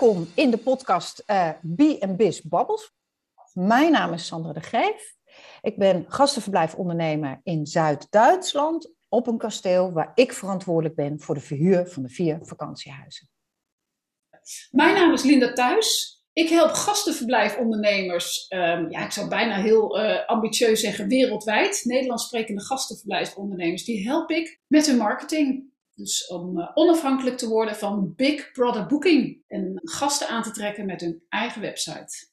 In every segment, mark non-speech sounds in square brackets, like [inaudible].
Welkom in de podcast uh, Biz Babbels. Mijn naam is Sandra de Geef. Ik ben gastenverblijfondernemer in Zuid-Duitsland op een kasteel waar ik verantwoordelijk ben voor de verhuur van de vier vakantiehuizen. Mijn naam is Linda Thuis. Ik help gastenverblijfondernemers, um, ja, ik zou bijna heel uh, ambitieus zeggen wereldwijd, Nederlands sprekende gastenverblijfondernemers, die help ik met hun marketing. Dus om uh, onafhankelijk te worden van Big Brother Booking en gasten aan te trekken met hun eigen website.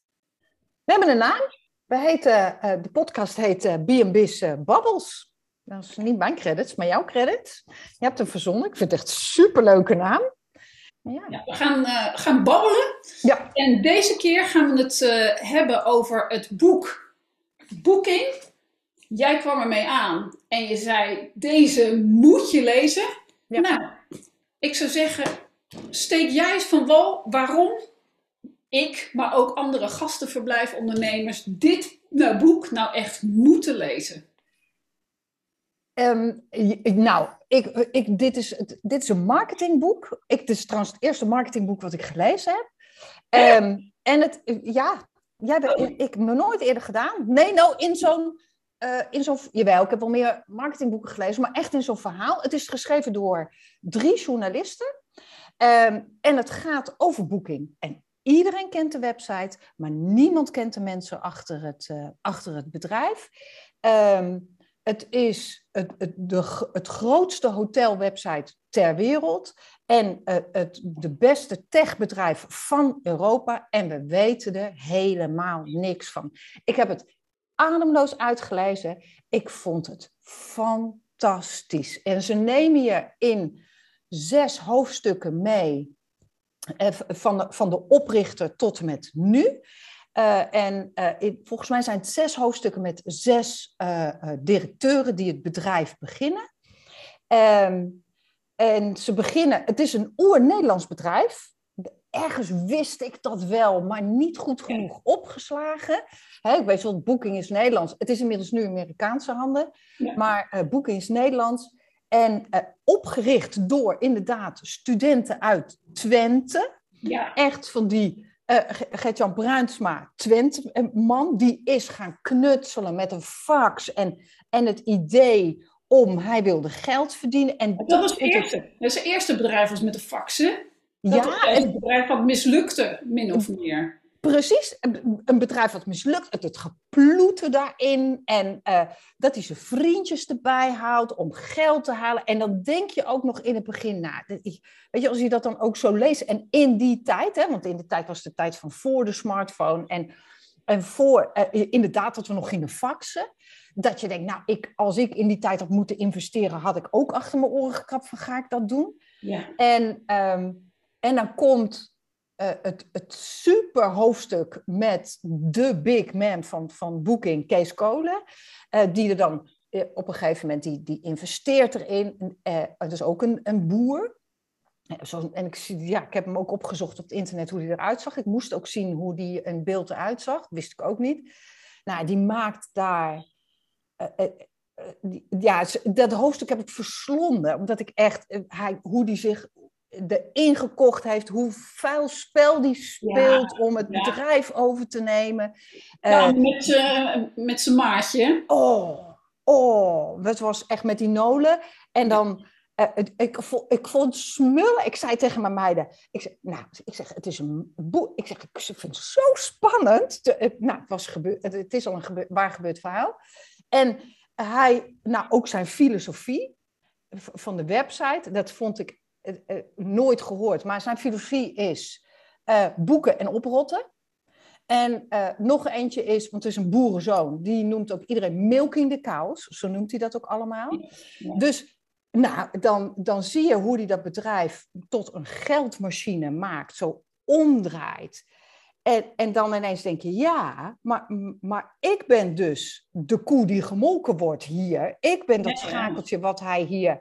We hebben een naam. We heten, uh, de podcast heet uh, B&B's Bubbles. Dat is niet mijn credits, maar jouw credits. Je hebt hem verzonnen. Ik vind het echt een superleuke naam. Ja. ja. we gaan, uh, gaan babbelen. Ja. En deze keer gaan we het uh, hebben over het boek Booking. Jij kwam ermee aan en je zei: Deze moet je lezen. Ja. Nou, ik zou zeggen: steek jij eens van wal waarom ik, maar ook andere gastenverblijfondernemers, dit nou, boek nou echt moeten lezen. Um, nou, ik, ik, dit, is, dit is een marketingboek. Ik, dit is trouwens het eerste marketingboek wat ik gelezen heb. Um, en het, ja, ja dat, ik heb nog nooit eerder gedaan. Nee, nou, in zo'n, uh, in zo'n, jawel, ik heb wel meer marketingboeken gelezen, maar echt in zo'n verhaal. Het is geschreven door drie journalisten. Um, en het gaat over boeking. En iedereen kent de website, maar niemand kent de mensen achter het, uh, achter het bedrijf. Um, het is het, het, de, het grootste hotelwebsite ter wereld en uh, het de beste techbedrijf van Europa. En we weten er helemaal niks van. Ik heb het ademloos uitgelezen. Ik vond het fantastisch. En ze nemen je in zes hoofdstukken mee. Eh, van de, van de oprichter tot en met nu. Uh, en uh, volgens mij zijn het zes hoofdstukken met zes directeuren die het bedrijf beginnen. Um, en ze beginnen, het is een oer-Nederlands bedrijf. Ergens wist ik dat wel, maar niet goed genoeg opgeslagen. Hè, ik weet wel, Booking is Nederlands. Het is inmiddels nu Amerikaanse handen. Ja. Maar Booking is Nederlands. En opgericht door inderdaad studenten uit Twente. Ja. Echt van die uh, Gert-Jan Bruinsma, Twente, man, die is gaan knutselen met een fax en, en het idee om, hij wilde geld verdienen. En dat, dat was het eerste. Het... Dat zijn eerste bedrijf was met de faxen. Dat ja, het bedrijf wat mislukte, min of meer. Precies, een bedrijf wat mislukt, het, het geploeten daarin en uh, dat hij zijn vriendjes erbij houdt om geld te halen. En dan denk je ook nog in het begin, nou, weet je, als je dat dan ook zo leest. En in die tijd, hè, want in de tijd was de tijd van voor de smartphone en, en voor, uh, inderdaad, dat we nog gingen faxen. Dat je denkt, nou, ik, als ik in die tijd had moeten investeren, had ik ook achter mijn oren gekrapt van ga ik dat doen? Ja. En, um, en dan komt uh, het, het super hoofdstuk met de big man van, van Booking, Kees Kolen, uh, die er dan uh, op een gegeven moment, die, die investeert erin. het is ook een, een boer. En ik, ja, ik heb hem ook opgezocht op het internet hoe hij eruit zag. Ik moest ook zien hoe die een beeld eruit zag. wist ik ook niet. Nou, die maakt daar... ja, dat hoofdstuk heb ik verslonden. Omdat ik echt... hij, hoe die zich de ingekocht heeft, hoe vuil spel die speelt om het bedrijf over te nemen. Ja, uh, met, uh, met zijn maatje. Oh, oh, het was echt met die nolen. En dan, uh, ik, ik, ik vond smullen. Ik zei tegen mijn meiden, ik zeg, nou, ik zeg, het is een boek. Ik zeg, ik vind het zo spannend. Te, nou, het, was gebeurd, het, het is al een gebe waar gebeurd verhaal. En hij, nou, ook zijn filosofie van de website, dat vond ik nooit gehoord, maar zijn filosofie is uh, boeken en oprotten. En uh, nog eentje is, want het is een boerenzoon, die noemt ook iedereen milking the cows, zo noemt hij dat ook allemaal. Ja. Dus nou, dan, dan zie je hoe hij dat bedrijf tot een geldmachine maakt, zo omdraait. En, en dan ineens denk je, ja, maar, maar ik ben dus de koe die gemolken wordt hier. Ik ben dat schakeltje wat hij hier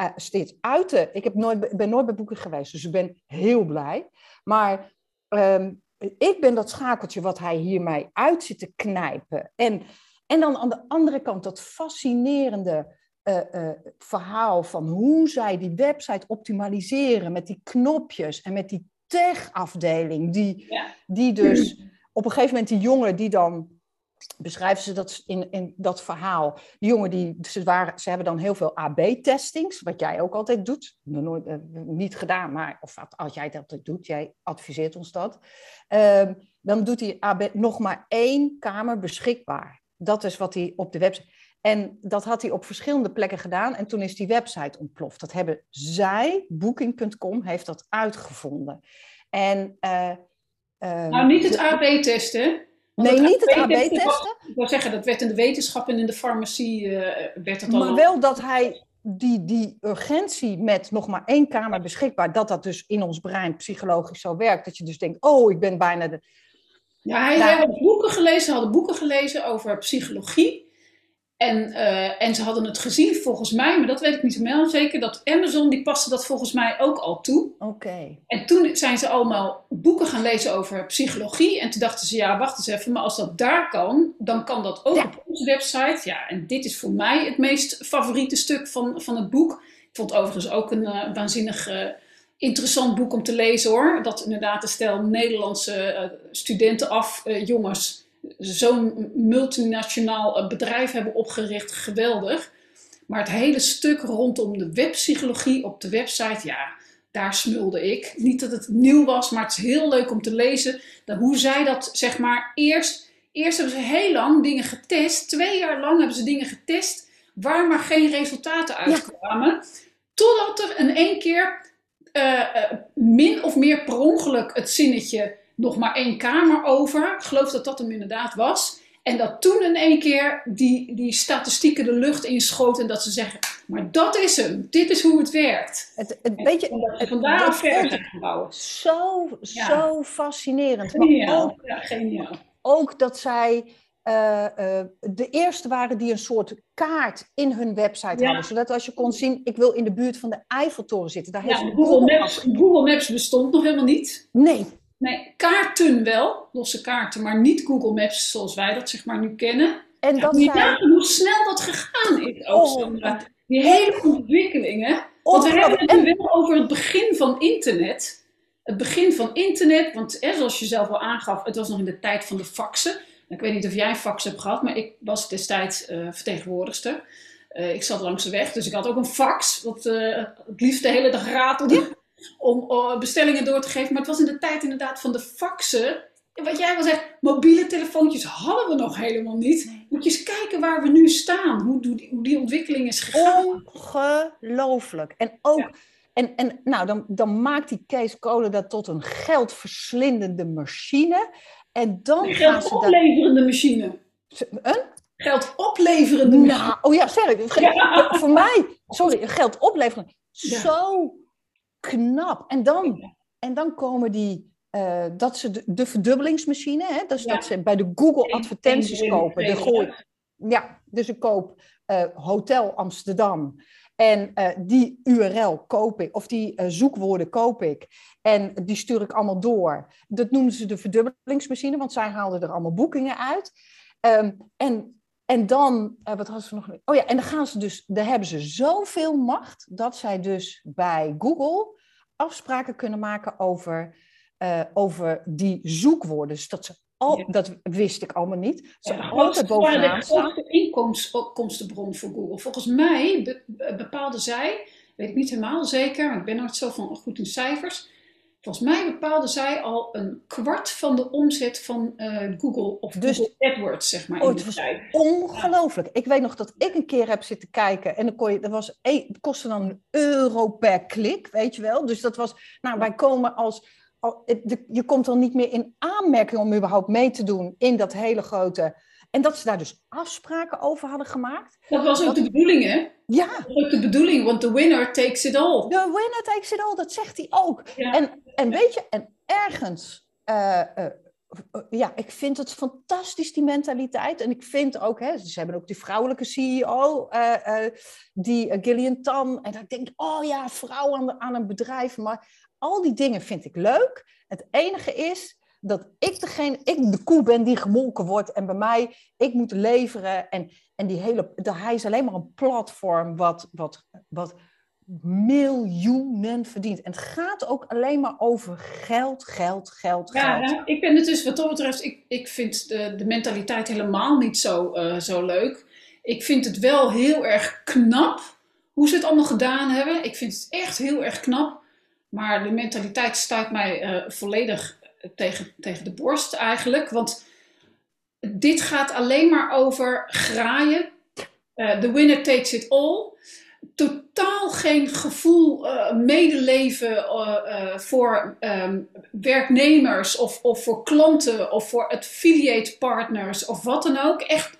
uh, steeds uiten. Ik heb nooit, ben nooit bij boeken geweest, dus ik ben heel blij. Maar um, ik ben dat schakeltje wat hij hiermee uit zit te knijpen. En, en dan aan de andere kant dat fascinerende uh, uh, verhaal van hoe zij die website optimaliseren met die knopjes en met die tech-afdeling. Die, die dus op een gegeven moment die jongen die dan beschrijven ze dat in, in dat verhaal. De jongen die, ze, waren, ze hebben dan heel veel AB-testings, wat jij ook altijd doet. Nooit, uh, niet gedaan, maar of als jij dat doet, jij adviseert ons dat. Uh, dan doet hij AB nog maar één kamer beschikbaar. Dat is wat hij op de website. En dat had hij op verschillende plekken gedaan en toen is die website ontploft. Dat hebben zij, Booking.com, heeft dat uitgevonden. En, uh, nou, niet het AB-testen. Nee, niet het AB-testen. Ik wil zeggen, dat werd in de wetenschap en in de farmacie uh, werd dat al... Maar wel dat hij die, die urgentie met nog maar één kamer beschikbaar, dat dat dus in ons brein psychologisch zo werkt. Dat je dus denkt, oh, ik ben bijna de... Ja, hij, nou, had boeken gelezen, hadden boeken gelezen over psychologie. En, uh, en ze hadden het gezien volgens mij, maar dat weet ik niet helemaal zeker, dat Amazon die paste dat volgens mij ook al toe. Oké. En toen zijn ze allemaal boeken gaan lezen over psychologie. En toen dachten ze, ja, wacht eens even, maar als dat daar kan, dan kan dat ook op onze website. Ja, en dit is voor mij het meest favoriete stuk van, van het boek. Ik vond overigens ook een uh, waanzinnig uh, interessant boek om te lezen hoor. Dat inderdaad een stel Nederlandse studenten af, jongens zo'n multinationaal eh, bedrijf hebben opgericht, geweldig. Maar het hele stuk rondom de webpsychologie op de website, ja, daar smulde ik. Niet dat het nieuw was, maar het is heel leuk om te lezen. Dat hoe zij dat, zeg maar, eerst... Eerst hebben ze heel lang dingen getest. Twee jaar lang hebben ze dingen getest waar maar geen resultaten uitkwamen. Totdat er in één keer uh, uh, min of meer per ongeluk het zinnetje nog maar één kamer over. Ik geloof dat dat hem inderdaad was. En dat toen in één keer die, die statistieken de lucht inschoten en dat ze zeggen, maar dat is hem, dit is hoe het werkt. Het, het, weet je, het, vandaar verder zijn gebouwen. Zo, ja. zo fascinerend. Geniaal. Ook, ja, geniaal. ook dat zij uh, uh, de eerste waren die een soort kaart in hun website ja. hadden. Zodat als je kon zien, ik wil in de buurt van de Eiffeltoren zitten. Daar ja, heeft Google, Google, Maps, Google Maps bestond nog helemaal niet. Nee, Nee, kaarten wel, losse kaarten, maar niet Google Maps zoals wij dat zeg maar nu kennen. En dat ja, zijn... hoe snel dat gegaan is ook, oh, Die hele ontwikkelingen. Want we hebben het nu wel over het begin van internet. Het begin van internet, want hè, zoals je zelf al aangaf, het was nog in de tijd van de faxen. Ik weet niet of jij fax hebt gehad, maar ik was destijds uh, vertegenwoordigster. Uh, ik zat langs de weg, dus ik had ook een fax, wat uh, het liefst de hele dag ratelde. Om bestellingen door te geven. Maar het was in de tijd inderdaad van de faxen. Wat jij wel zegt, mobiele telefoontjes hadden we nog helemaal niet. Nee. Moet je eens kijken waar we nu staan. Hoe, die, hoe die ontwikkeling is gegaan. Ongelooflijk. En ook... Ja. En, en nou, dan, dan maakt die Kees Kolen dat tot een geldverslindende machine. En dan een gaan ze opleverende dat... machine. Een? Geld opleverende. Nou, oh ja, sorry. Ja. [laughs] Voor mij, sorry, geld opleverende. Ja. Zo knap. En dan, en dan komen die, uh, dat ze de, de verdubbelingsmachine, hè, dus ja. dat ze bij de Google advertenties kopen. De gooi, ja, dus ik koop uh, Hotel Amsterdam. En uh, die URL koop ik, of die zoekwoorden koop ik. En die stuur ik allemaal door. Dat noemen ze de verdubbelingsmachine, want zij haalden er allemaal boekingen uit. Um, en en dan, wat hadden ze nog? Oh ja, en dan gaan ze dus, daar hebben ze zoveel macht dat zij dus bij Google afspraken kunnen maken over, uh, over die zoekwoorden. Dus dat ze al, ja. dat wist ik allemaal niet. Ze ja, altijd bovenaan staan. De inkomstenbron voor Google. Volgens mij be, bepaalde zij, weet ik niet helemaal zeker, maar ik ben nooit zo van goed in cijfers Volgens mij bepaalde zij al een kwart van de omzet van uh, Google of dus, Google AdWords, zeg maar. Oh, het was ongelooflijk. Ik weet nog dat ik een keer heb zitten kijken en dan kon je, dat was, het kostte dan een euro per klik, weet je wel. Dus dat was, nou, wij komen als, je komt dan niet meer in aanmerking om überhaupt mee te doen in dat hele grote en dat ze daar dus afspraken over hadden gemaakt. Dat was ook dat... de bedoeling, hè? Ja. Dat was ook de bedoeling, want the winner takes it all. The winner takes it all, dat zegt hij ook. Ja. En, en weet je, en ergens, uh, uh, ja, ik vind het fantastisch, die mentaliteit. En ik vind ook, hè, ze hebben ook die vrouwelijke CEO, uh, die Gillian Tan. En dan denk ik, oh ja, vrouw aan, de, aan een bedrijf. Maar al die dingen vind ik leuk. Het enige is, dat ik degene, ik de koe ben die gemolken wordt en bij mij, ik moet leveren. En, en die hele, de, hij is alleen maar een platform wat, wat, wat miljoenen verdient. En het gaat ook alleen maar over geld, geld, geld, ja, geld. ik ben het dus wat dat betreft, ik, ik vind de, de mentaliteit helemaal niet zo, uh, zo leuk. Ik vind het wel heel erg knap hoe ze het allemaal gedaan hebben. Ik vind het echt heel erg knap. Maar de mentaliteit stuit mij uh, volledig tegen, tegen de borst eigenlijk. Want dit gaat alleen maar over graaien. Uh, the winner takes it all. Totaal geen gevoel, uh, medeleven voor um, werknemers of, of voor klanten of voor affiliate partners of wat dan ook. Echt 0,0.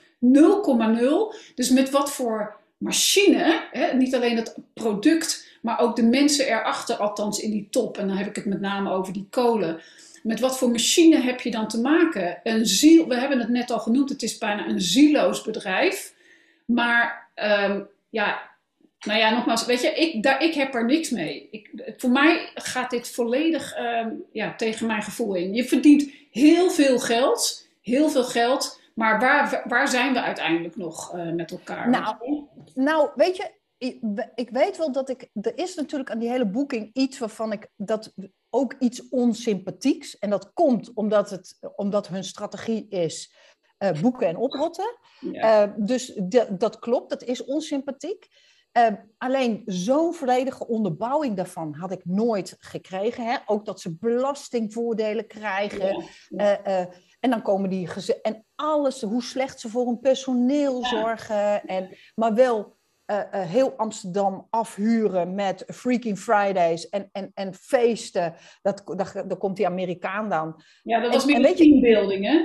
Dus met wat voor machine, hè, niet alleen het product, maar ook de mensen erachter, althans in die top. En dan heb ik het met name over die kolen. Met wat voor machine heb je dan te maken? Een ziel, we hebben het net al genoemd, het is bijna een zieloos bedrijf. Maar um, ja, nou ja, nogmaals, weet je, ik, daar, ik heb er niks mee. Ik, voor mij gaat dit volledig um, ja, tegen mijn gevoel in. Je verdient heel veel geld, heel veel geld. Maar waar, waar zijn we uiteindelijk nog uh, met elkaar? Nou, nou, weet je, ik weet wel dat ik. Er is natuurlijk aan die hele boeking iets waarvan ik. dat ook iets onsympathieks. En dat komt omdat, het, omdat hun strategie is. Uh, boeken en oprotten. Ja. Uh, dus dat klopt, dat is onsympathiek. Uh, alleen zo'n volledige onderbouwing daarvan had ik nooit gekregen. Hè? Ook dat ze belastingvoordelen krijgen. Ja. En dan komen die en alles, hoe slecht ze voor hun personeel zorgen. En, maar wel uh, uh, heel Amsterdam afhuren met Freaking Fridays en, en, en feesten. Dat, dat, daar komt die Amerikaan dan. Ja, dat was meer de teambuilding, hè?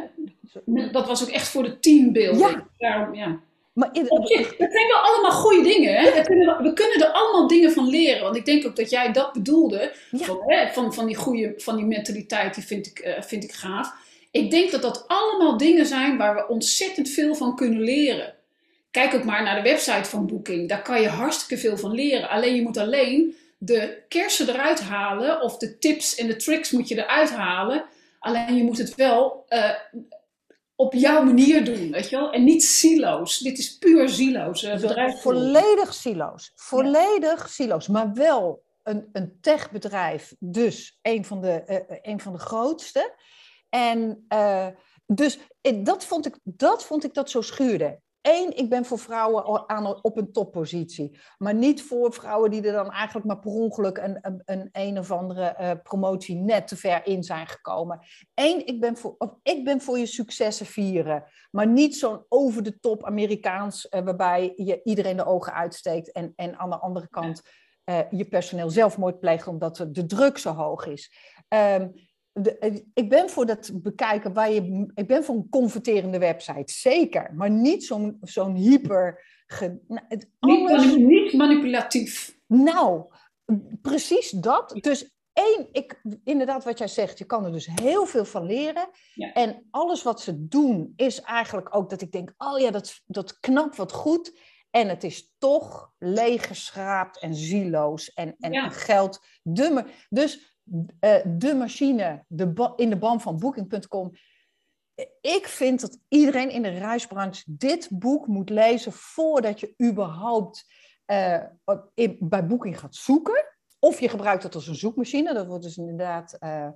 Dat was ook echt voor de teambuilding. Ja. Daarom, ja. Maar zich, dat zijn wel allemaal goede dingen. Hè? We, kunnen, we kunnen er allemaal dingen van leren. Want ik denk ook dat jij dat bedoelde. Ja. Van, hè, van, van, die goede, van die mentaliteit, die vind ik, uh, vind ik gaaf. Ik denk dat dat allemaal dingen zijn waar we ontzettend veel van kunnen leren. Kijk ook maar naar de website van Booking. Daar kan je hartstikke veel van leren. Alleen je moet alleen de kersen eruit halen of de tips en de tricks moet je eruit halen. Alleen je moet het wel uh, op jouw manier doen, weet je wel? En niet silo's. Dit is puur silo's. Uh, bedrijf volledig silo's. Volledig ja. silo's. Maar wel een, een techbedrijf, dus een van de, uh, een van de grootste. En uh, dus dat vond, ik, dat vond ik dat zo schuurde. Eén, ik ben voor vrouwen aan, op een toppositie. Maar niet voor vrouwen die er dan eigenlijk maar per ongeluk een, een, een, een of andere uh, promotie net te ver in zijn gekomen. Eén, ik ben voor, of ik ben voor je successen vieren. Maar niet zo'n over de top Amerikaans, uh, waarbij je iedereen de ogen uitsteekt. En, en aan de andere kant uh, je personeel zelfmoord pleegt omdat de druk zo hoog is. Um, de, ik ben voor dat bekijken waar je. Ik ben voor een converterende website, zeker. Maar niet zo'n zo'n hyper. Ge, nou, het, alles, niet, niet, manipulatief. Nou, precies dat. Dus één, ik, inderdaad, wat jij zegt, je kan er dus heel veel van leren. Ja. En alles wat ze doen is eigenlijk ook dat ik denk: oh ja, dat, dat knapt wat goed. En het is toch leeggeschraapt en zieloos en, en ja. geld. Dummer. Dus de machine de in de band van Booking.com. Ik vind dat iedereen in de reisbranche dit boek moet lezen voordat je überhaupt in, bij Booking gaat zoeken. Of je gebruikt het als een zoekmachine. Dat wordt dus inderdaad uh,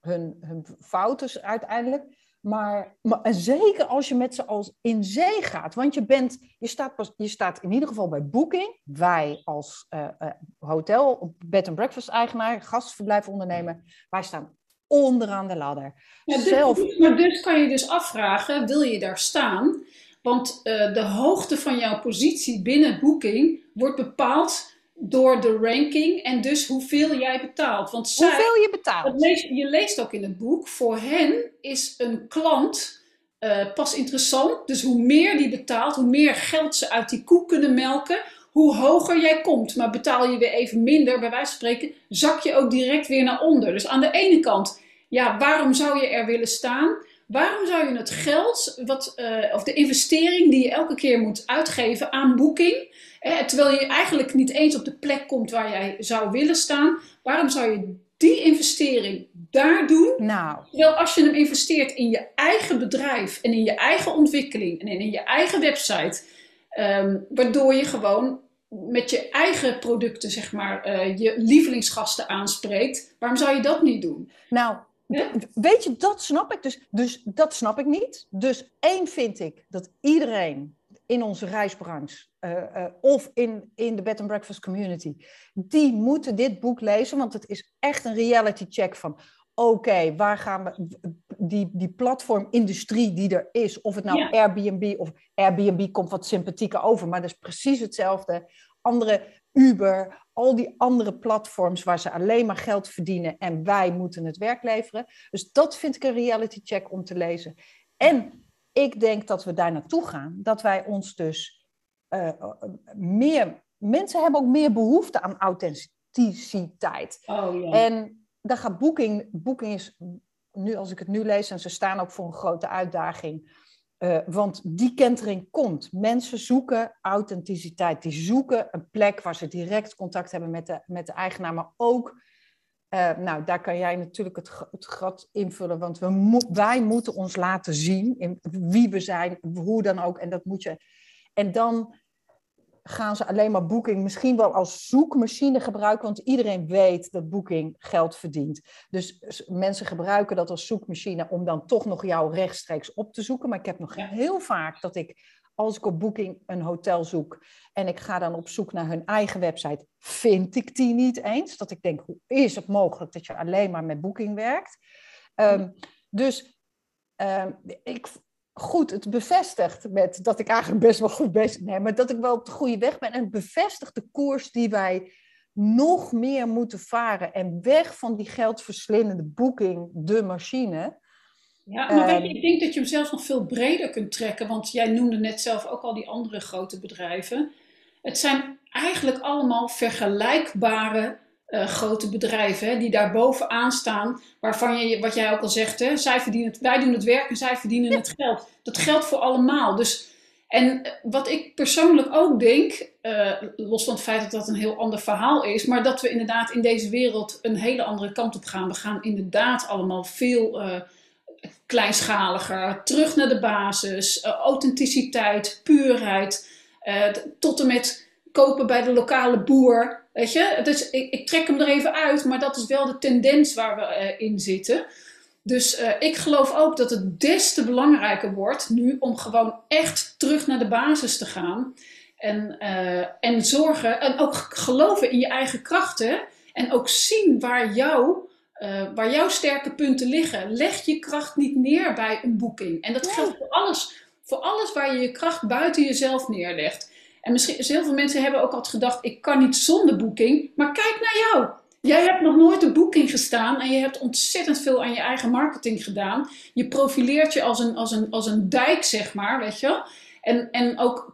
hun, hun fouten uiteindelijk. Maar, maar zeker als je met ze als in zee gaat. Want je, bent, je, staat pas, je staat in ieder geval bij Booking. Wij als uh, hotel, bed and breakfast eigenaar, gastverblijfondernemer. Wij staan onderaan de ladder. Ja, dus. Maar dus kan je dus afvragen, wil je daar staan? Want uh, de hoogte van jouw positie binnen Booking wordt bepaald door de ranking en dus hoeveel jij betaalt. Want zij, hoeveel je betaalt? Je leest ook in het boek, voor hen is een klant uh, pas interessant. Dus hoe meer die betaalt, hoe meer geld ze uit die koek kunnen melken, hoe hoger jij komt. Maar betaal je weer even minder, bij wijze van spreken, zak je ook direct weer naar onder. Dus aan de ene kant, ja, waarom zou je er willen staan? Waarom zou je het geld, wat, uh, of de investering die je elke keer moet uitgeven aan boeking, terwijl je eigenlijk niet eens op de plek komt waar jij zou willen staan. Waarom zou je die investering daar doen? Nou. Terwijl als je hem investeert in je eigen bedrijf en in je eigen ontwikkeling en in je eigen website, um, waardoor je gewoon met je eigen producten, zeg maar, uh, je lievelingsgasten aanspreekt, waarom zou je dat niet doen? Nou, weet je, dat snap ik dus. Dus dat snap ik niet. Dus één vind ik dat iedereen in onze reisbranche uh, uh, of in, in de bed and breakfast community, die moeten dit boek lezen, want het is echt een reality check van oké, waar gaan we, die, die platformindustrie die er is, of het nou Airbnb of Airbnb komt wat sympathieker over, maar dat is precies hetzelfde. Andere Uber, al die andere platforms waar ze alleen maar geld verdienen en wij moeten het werk leveren. Dus dat vind ik een reality check om te lezen. En ik denk dat we daar naartoe gaan, dat wij ons dus uh, meer, mensen hebben ook meer behoefte aan authenticiteit. Oh. En daar gaat Booking, Booking is nu, als ik het nu lees, en ze staan ook voor een grote uitdaging. Uh, want die kentering komt. Mensen zoeken authenticiteit. Die zoeken een plek waar ze direct contact hebben met de, met de eigenaar. Maar ook, uh, nou, daar kan jij natuurlijk het, het gat invullen. Want we mo wij moeten ons laten zien in wie we zijn, hoe dan ook. En dat moet je. En dan gaan ze alleen maar Booking misschien wel als zoekmachine gebruiken, want iedereen weet dat Booking geld verdient. Dus mensen gebruiken dat als zoekmachine om dan toch nog jou rechtstreeks op te zoeken. Maar ik heb nog heel vaak dat ik, als ik op Booking een hotel zoek en ik ga dan op zoek naar hun eigen website, vind ik die niet eens. Dat ik denk, hoe is het mogelijk dat je alleen maar met Booking werkt? Um, dus um, ik, goed, het bevestigt met dat ik eigenlijk best wel goed bezig ben, maar dat ik wel op de goede weg ben. En het bevestigt de koers die wij nog meer moeten varen en weg van die geldverslindende boeking, de machine. Ja, maar weet je, ehm, ik denk dat je hem zelfs nog veel breder kunt trekken, want jij noemde net zelf ook al die andere grote bedrijven. Het zijn eigenlijk allemaal vergelijkbare uh, grote bedrijven hè, die daar bovenaan staan, waarvan je, wat jij ook al zegt, hè, zij verdienen het, wij doen het werk en zij verdienen het geld. Dat geldt voor allemaal. Dus, en eh, wat ik persoonlijk ook denk, uh, los van het feit dat dat een heel ander verhaal is, maar dat we inderdaad in deze wereld een hele andere kant op gaan. We gaan inderdaad allemaal veel uh, kleinschaliger, terug naar de basis, authenticiteit, puurheid, tot en met kopen bij de lokale boer. Weet je, dus ik, ik, trek hem er even uit, maar dat is wel de tendens waar we uh, in zitten. Dus ik geloof ook dat het des te belangrijker wordt nu om gewoon echt terug naar de basis te gaan. En, en zorgen en ook geloven in je eigen krachten. En ook zien waar, jou, waar jouw sterke punten liggen. Leg je kracht niet neer bij een boeking. En dat geldt voor alles, voor alles waar je je kracht buiten jezelf neerlegt. En misschien, heel veel mensen hebben ook altijd gedacht, ik kan niet zonder boeking. Maar kijk naar jou. Jij hebt nog nooit een boeking gestaan en je hebt ontzettend veel aan je eigen marketing gedaan. Je profileert je als een, als een, als een dijk, zeg maar, weet je. En, en ook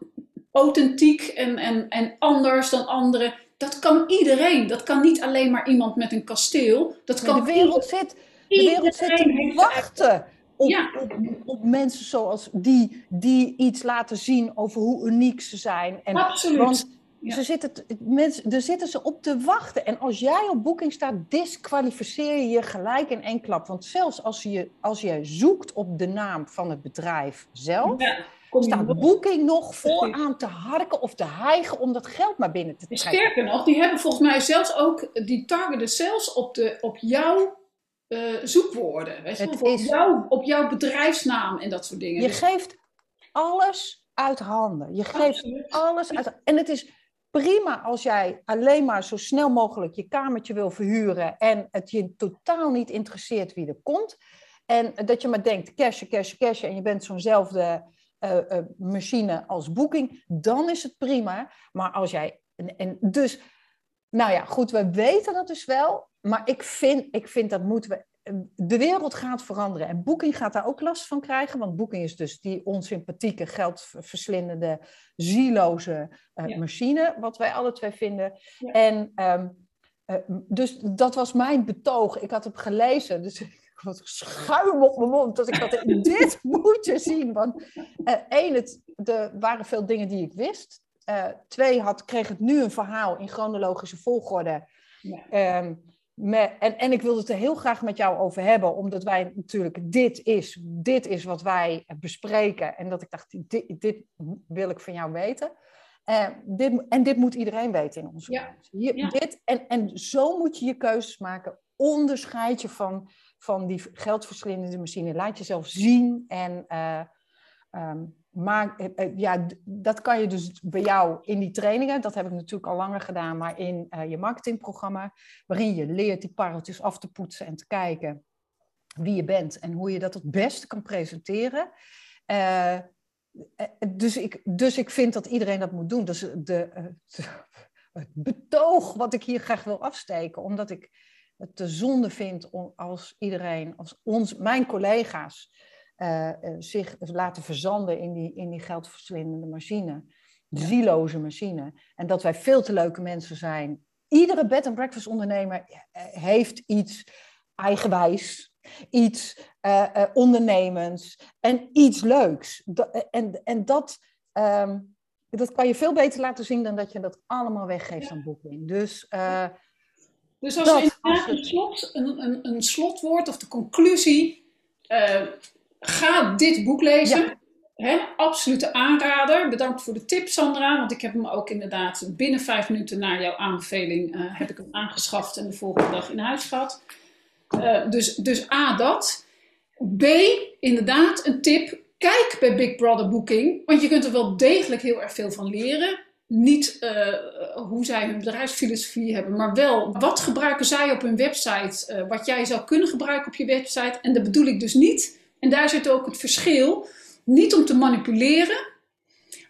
authentiek en, en, en anders dan anderen. Dat kan iedereen. Dat kan niet alleen maar iemand met een kasteel. Dat kan de wereld zit, de wereld zit te wachten op, ja. op, mensen zoals die, die iets laten zien over hoe uniek ze zijn. En, Absoluut. Want ze zitten, mensen, daar zitten ze op te wachten. En als jij op boeking staat, disqualificeer je je gelijk in één klap. Want zelfs als je, als je zoekt op de naam van het bedrijf zelf, ja, staat boeking nog vooraan te harken of te hijgen om dat geld maar binnen te trekken. Sterker nog, die hebben volgens mij zelfs ook, die targeten zelfs op, de, op jouw uh, zoekwoorden. Weet je? op, jou, op jouw bedrijfsnaam en dat soort dingen. Je dus- geeft alles uit handen. Je geeft alles uit En het is prima als jij alleen maar zo snel mogelijk je kamertje wil verhuren en het je totaal niet interesseert wie er komt. En dat je maar denkt, cashen, cashen, cashen en je bent zo'nzelfde machine als boeking, dan is het prima. Maar als jij, en, en dus, nou ja, goed, we weten dat dus wel, maar ik vind, ik vind dat moeten we. De wereld gaat veranderen en Booking gaat daar ook last van krijgen. Want Booking is dus die onsympathieke, geldverslindende, zieloze uh, machine, wat wij alle twee vinden. En um, uh, dus dat was mijn betoog. Ik had het gelezen, dus [laughs] had schuim op mijn mond. Dat ik had [laughs] dit moet je zien. Want uh, één, het, er waren veel dingen die ik wist. twee, had, kreeg het nu een verhaal in chronologische volgorde. Ja. Um, en, en ik wilde het er heel graag met jou over hebben, omdat wij natuurlijk, dit is, dit is wat wij bespreken. En dat ik dacht, dit, dit wil ik van jou weten. Uh, dit, en dit moet iedereen weten in onze ja. ja. Dit, en, en zo moet je je keuzes maken. Onderscheid je van, van die geldverslindende machine. Laat jezelf zien en uh, maak, ja, dat kan je dus bij jou in die trainingen. Dat heb ik natuurlijk al langer gedaan, maar in je marketingprogramma, waarin je leert die pareltjes af te poetsen en te kijken wie je bent en hoe je dat het beste kan presenteren. Dus, ik, dus ik vind dat iedereen dat moet doen. Dus de, de, [laughs] het betoog wat ik hier graag wil afsteken, omdat ik het te zonde vind om als iedereen, als ons, mijn collega's, uh, zich laten verzanden in die, in die geldverslindende machine. Zieloze machine. En dat wij veel te leuke mensen zijn. Iedere bed and breakfast ondernemer heeft iets eigenwijs, iets uh, ondernemends en iets leuks. en, en dat, um, dat kan je veel beter laten zien dan dat je dat allemaal weggeeft aan boeking. Dus, dus als dat, inderdaad een, slot, een, een, een, slotwoord of de conclusie, ga dit boek lezen. Ja. Hè, absolute aanrader. Bedankt voor de tip, Sandra. Want ik heb hem ook inderdaad binnen vijf minuten na jouw aanbeveling uh, heb ik hem aangeschaft en de volgende dag in huis gehad. Uh, dus, dus A, dat. B, inderdaad, een tip. Kijk bij Big Brother Booking, want je kunt er wel degelijk heel erg veel van leren. Niet uh, hoe zij hun bedrijfsfilosofie hebben, maar wel wat gebruiken zij op hun website, uh, wat jij zou kunnen gebruiken op je website. En dat bedoel ik dus niet. En daar zit ook het verschil. Niet om te manipuleren,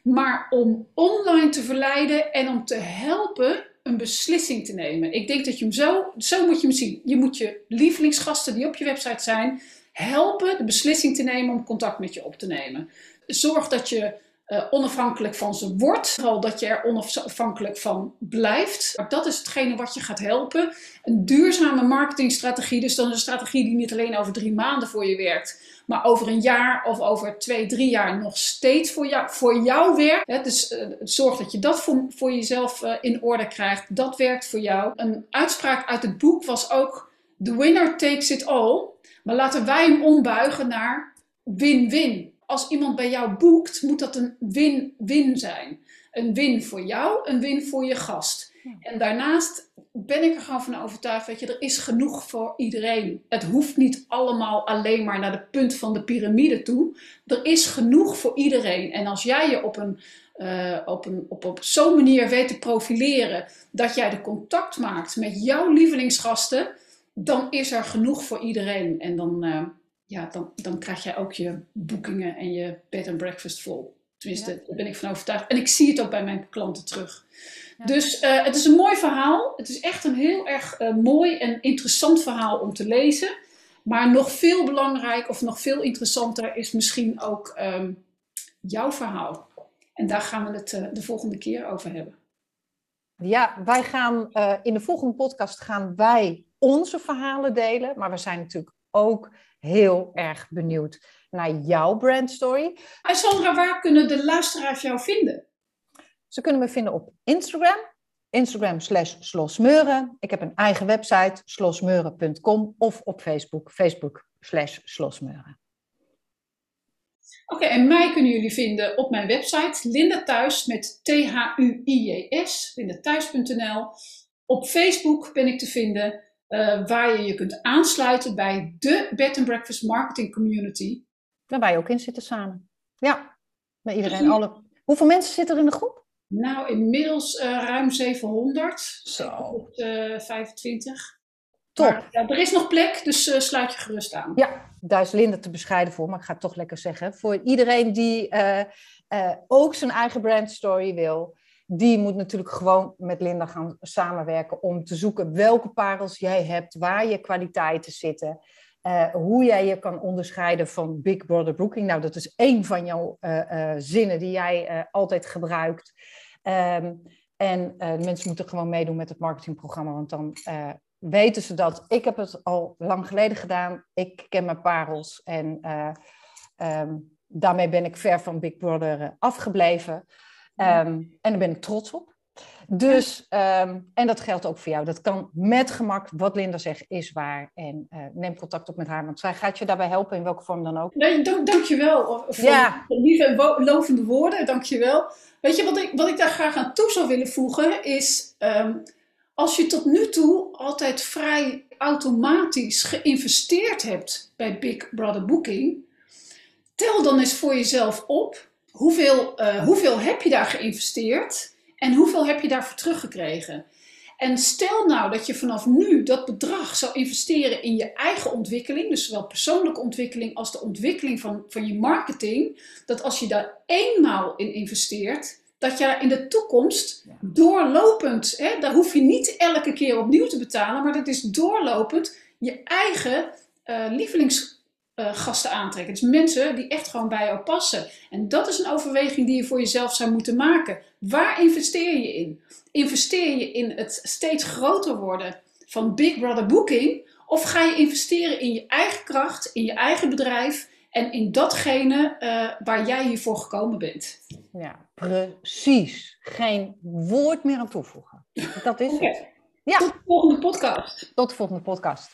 maar om online te verleiden en om te helpen een beslissing te nemen. Ik denk dat je hem zo, zo moet je hem zien. Je moet je lievelingsgasten die op je website zijn, helpen de beslissing te nemen om contact met je op te nemen. Zorg dat je uh, onafhankelijk van ze wordt, vooral dat je er onafhankelijk van blijft. Dat is hetgene wat je gaat helpen. Een duurzame marketingstrategie, dus dan een strategie die niet alleen over drie maanden voor je werkt, maar over een jaar of over twee, drie jaar nog steeds voor jou, voor jou werkt. Dus uh, zorg dat je dat voor, voor jezelf uh, in orde krijgt. Dat werkt voor jou. Een uitspraak uit het boek was ook: The winner takes it all. Maar laten wij hem ombuigen naar win-win. Als iemand bij jou boekt, moet dat een win-win zijn. Een win voor jou, een win voor je gast. En daarnaast ben ik er gewoon van overtuigd, weet je, er is genoeg voor iedereen. Het hoeft niet allemaal alleen maar naar de punt van de piramide toe. Er is genoeg voor iedereen. En als jij je op een, uh, op, een, op, op zo'n manier weet te profileren, dat jij de contact maakt met jouw lievelingsgasten, dan is er genoeg voor iedereen. En dan, uh, ja, dan, dan krijg jij ook je boekingen en je bed and breakfast vol. Tenminste, daar ben ik van overtuigd. En ik zie het ook bij mijn klanten terug. Dus uh, het is een mooi verhaal. Het is echt een heel erg uh, mooi en interessant verhaal om te lezen. Maar nog veel belangrijk of nog veel interessanter is misschien ook um, jouw verhaal. En daar gaan we het uh, de volgende keer over hebben. Ja, wij gaan in de volgende podcast gaan wij onze verhalen delen. Maar we zijn natuurlijk ook heel erg benieuwd naar jouw brandstory. En Sandra, waar kunnen de luisteraars jou vinden? Ze kunnen me vinden op Instagram. Instagram slash slosmeuren. Ik heb een eigen website, slosmeuren.com. Of op Facebook, Facebook slash slosmeuren. Oké, en mij kunnen jullie vinden op mijn website Linda Thuis met T-H-U-I-J-S, lindathuis.nl. Op Facebook ben ik te vinden, uh, waar je je kunt aansluiten bij de Bed and Breakfast Marketing Community. Waar wij ook in zitten samen. Ja, met iedereen. Alle... Hoeveel mensen zitten er in de groep? Nou, inmiddels uh, ruim 700. Zo. Uh, 25. Top. Maar, ja, er is nog plek, dus uh, sluit je gerust aan. Ja, daar is Linda te bescheiden voor, maar ik ga het toch lekker zeggen. Voor iedereen die eh, ook zijn eigen brandstory wil, die moet natuurlijk gewoon met Linda gaan samenwerken om te zoeken welke parels jij hebt, waar je kwaliteiten zitten. Uh, hoe jij je kan onderscheiden van Big Brother Booking. Nou, dat is één van jouw uh, uh, zinnen die jij altijd gebruikt. Um, en mensen moeten gewoon meedoen met het marketingprogramma, want dan weten ze dat. Ik heb het al lang geleden gedaan. Ik ken mijn parels en um, daarmee ben ik ver van Big Brother afgebleven. Um, en daar ben ik trots op. Dus, um, en dat geldt ook voor jou. Dat kan met gemak, wat Linda zegt, is waar. En uh, neem contact op met haar, want zij gaat je daarbij helpen, in welke vorm dan ook. Nee, dank, dank je wel voor ja. lieve en lovende woorden. Dank je wel. Weet je wat ik, wat ik daar graag aan toe zou willen voegen is. Ehm, als je tot nu toe altijd vrij automatisch geïnvesteerd hebt bij Big Brother Booking, tel dan eens voor jezelf op hoeveel, uh, hoeveel heb je daar geïnvesteerd en hoeveel heb je daarvoor teruggekregen. En stel nou dat je vanaf nu dat bedrag zou investeren in je eigen ontwikkeling, dus zowel persoonlijke ontwikkeling als de ontwikkeling van, van je marketing, dat als je daar eenmaal in investeert, dat je in de toekomst doorlopend, hè, daar hoef je niet elke keer opnieuw te betalen, maar dat is doorlopend je eigen uh, lievelingsgasten uh, aantrekken. Dus mensen die echt gewoon bij jou passen. En dat is een overweging die je voor jezelf zou moeten maken. Waar investeer je in? Investeer je in het steeds groter worden van Big Brother Booking? Of ga je investeren in je eigen kracht, in je eigen bedrijf en in datgene uh, waar jij hiervoor gekomen bent? Ja, precies. Geen woord meer aan toevoegen. Dat is het. Ja. Tot de volgende podcast. Tot de volgende podcast.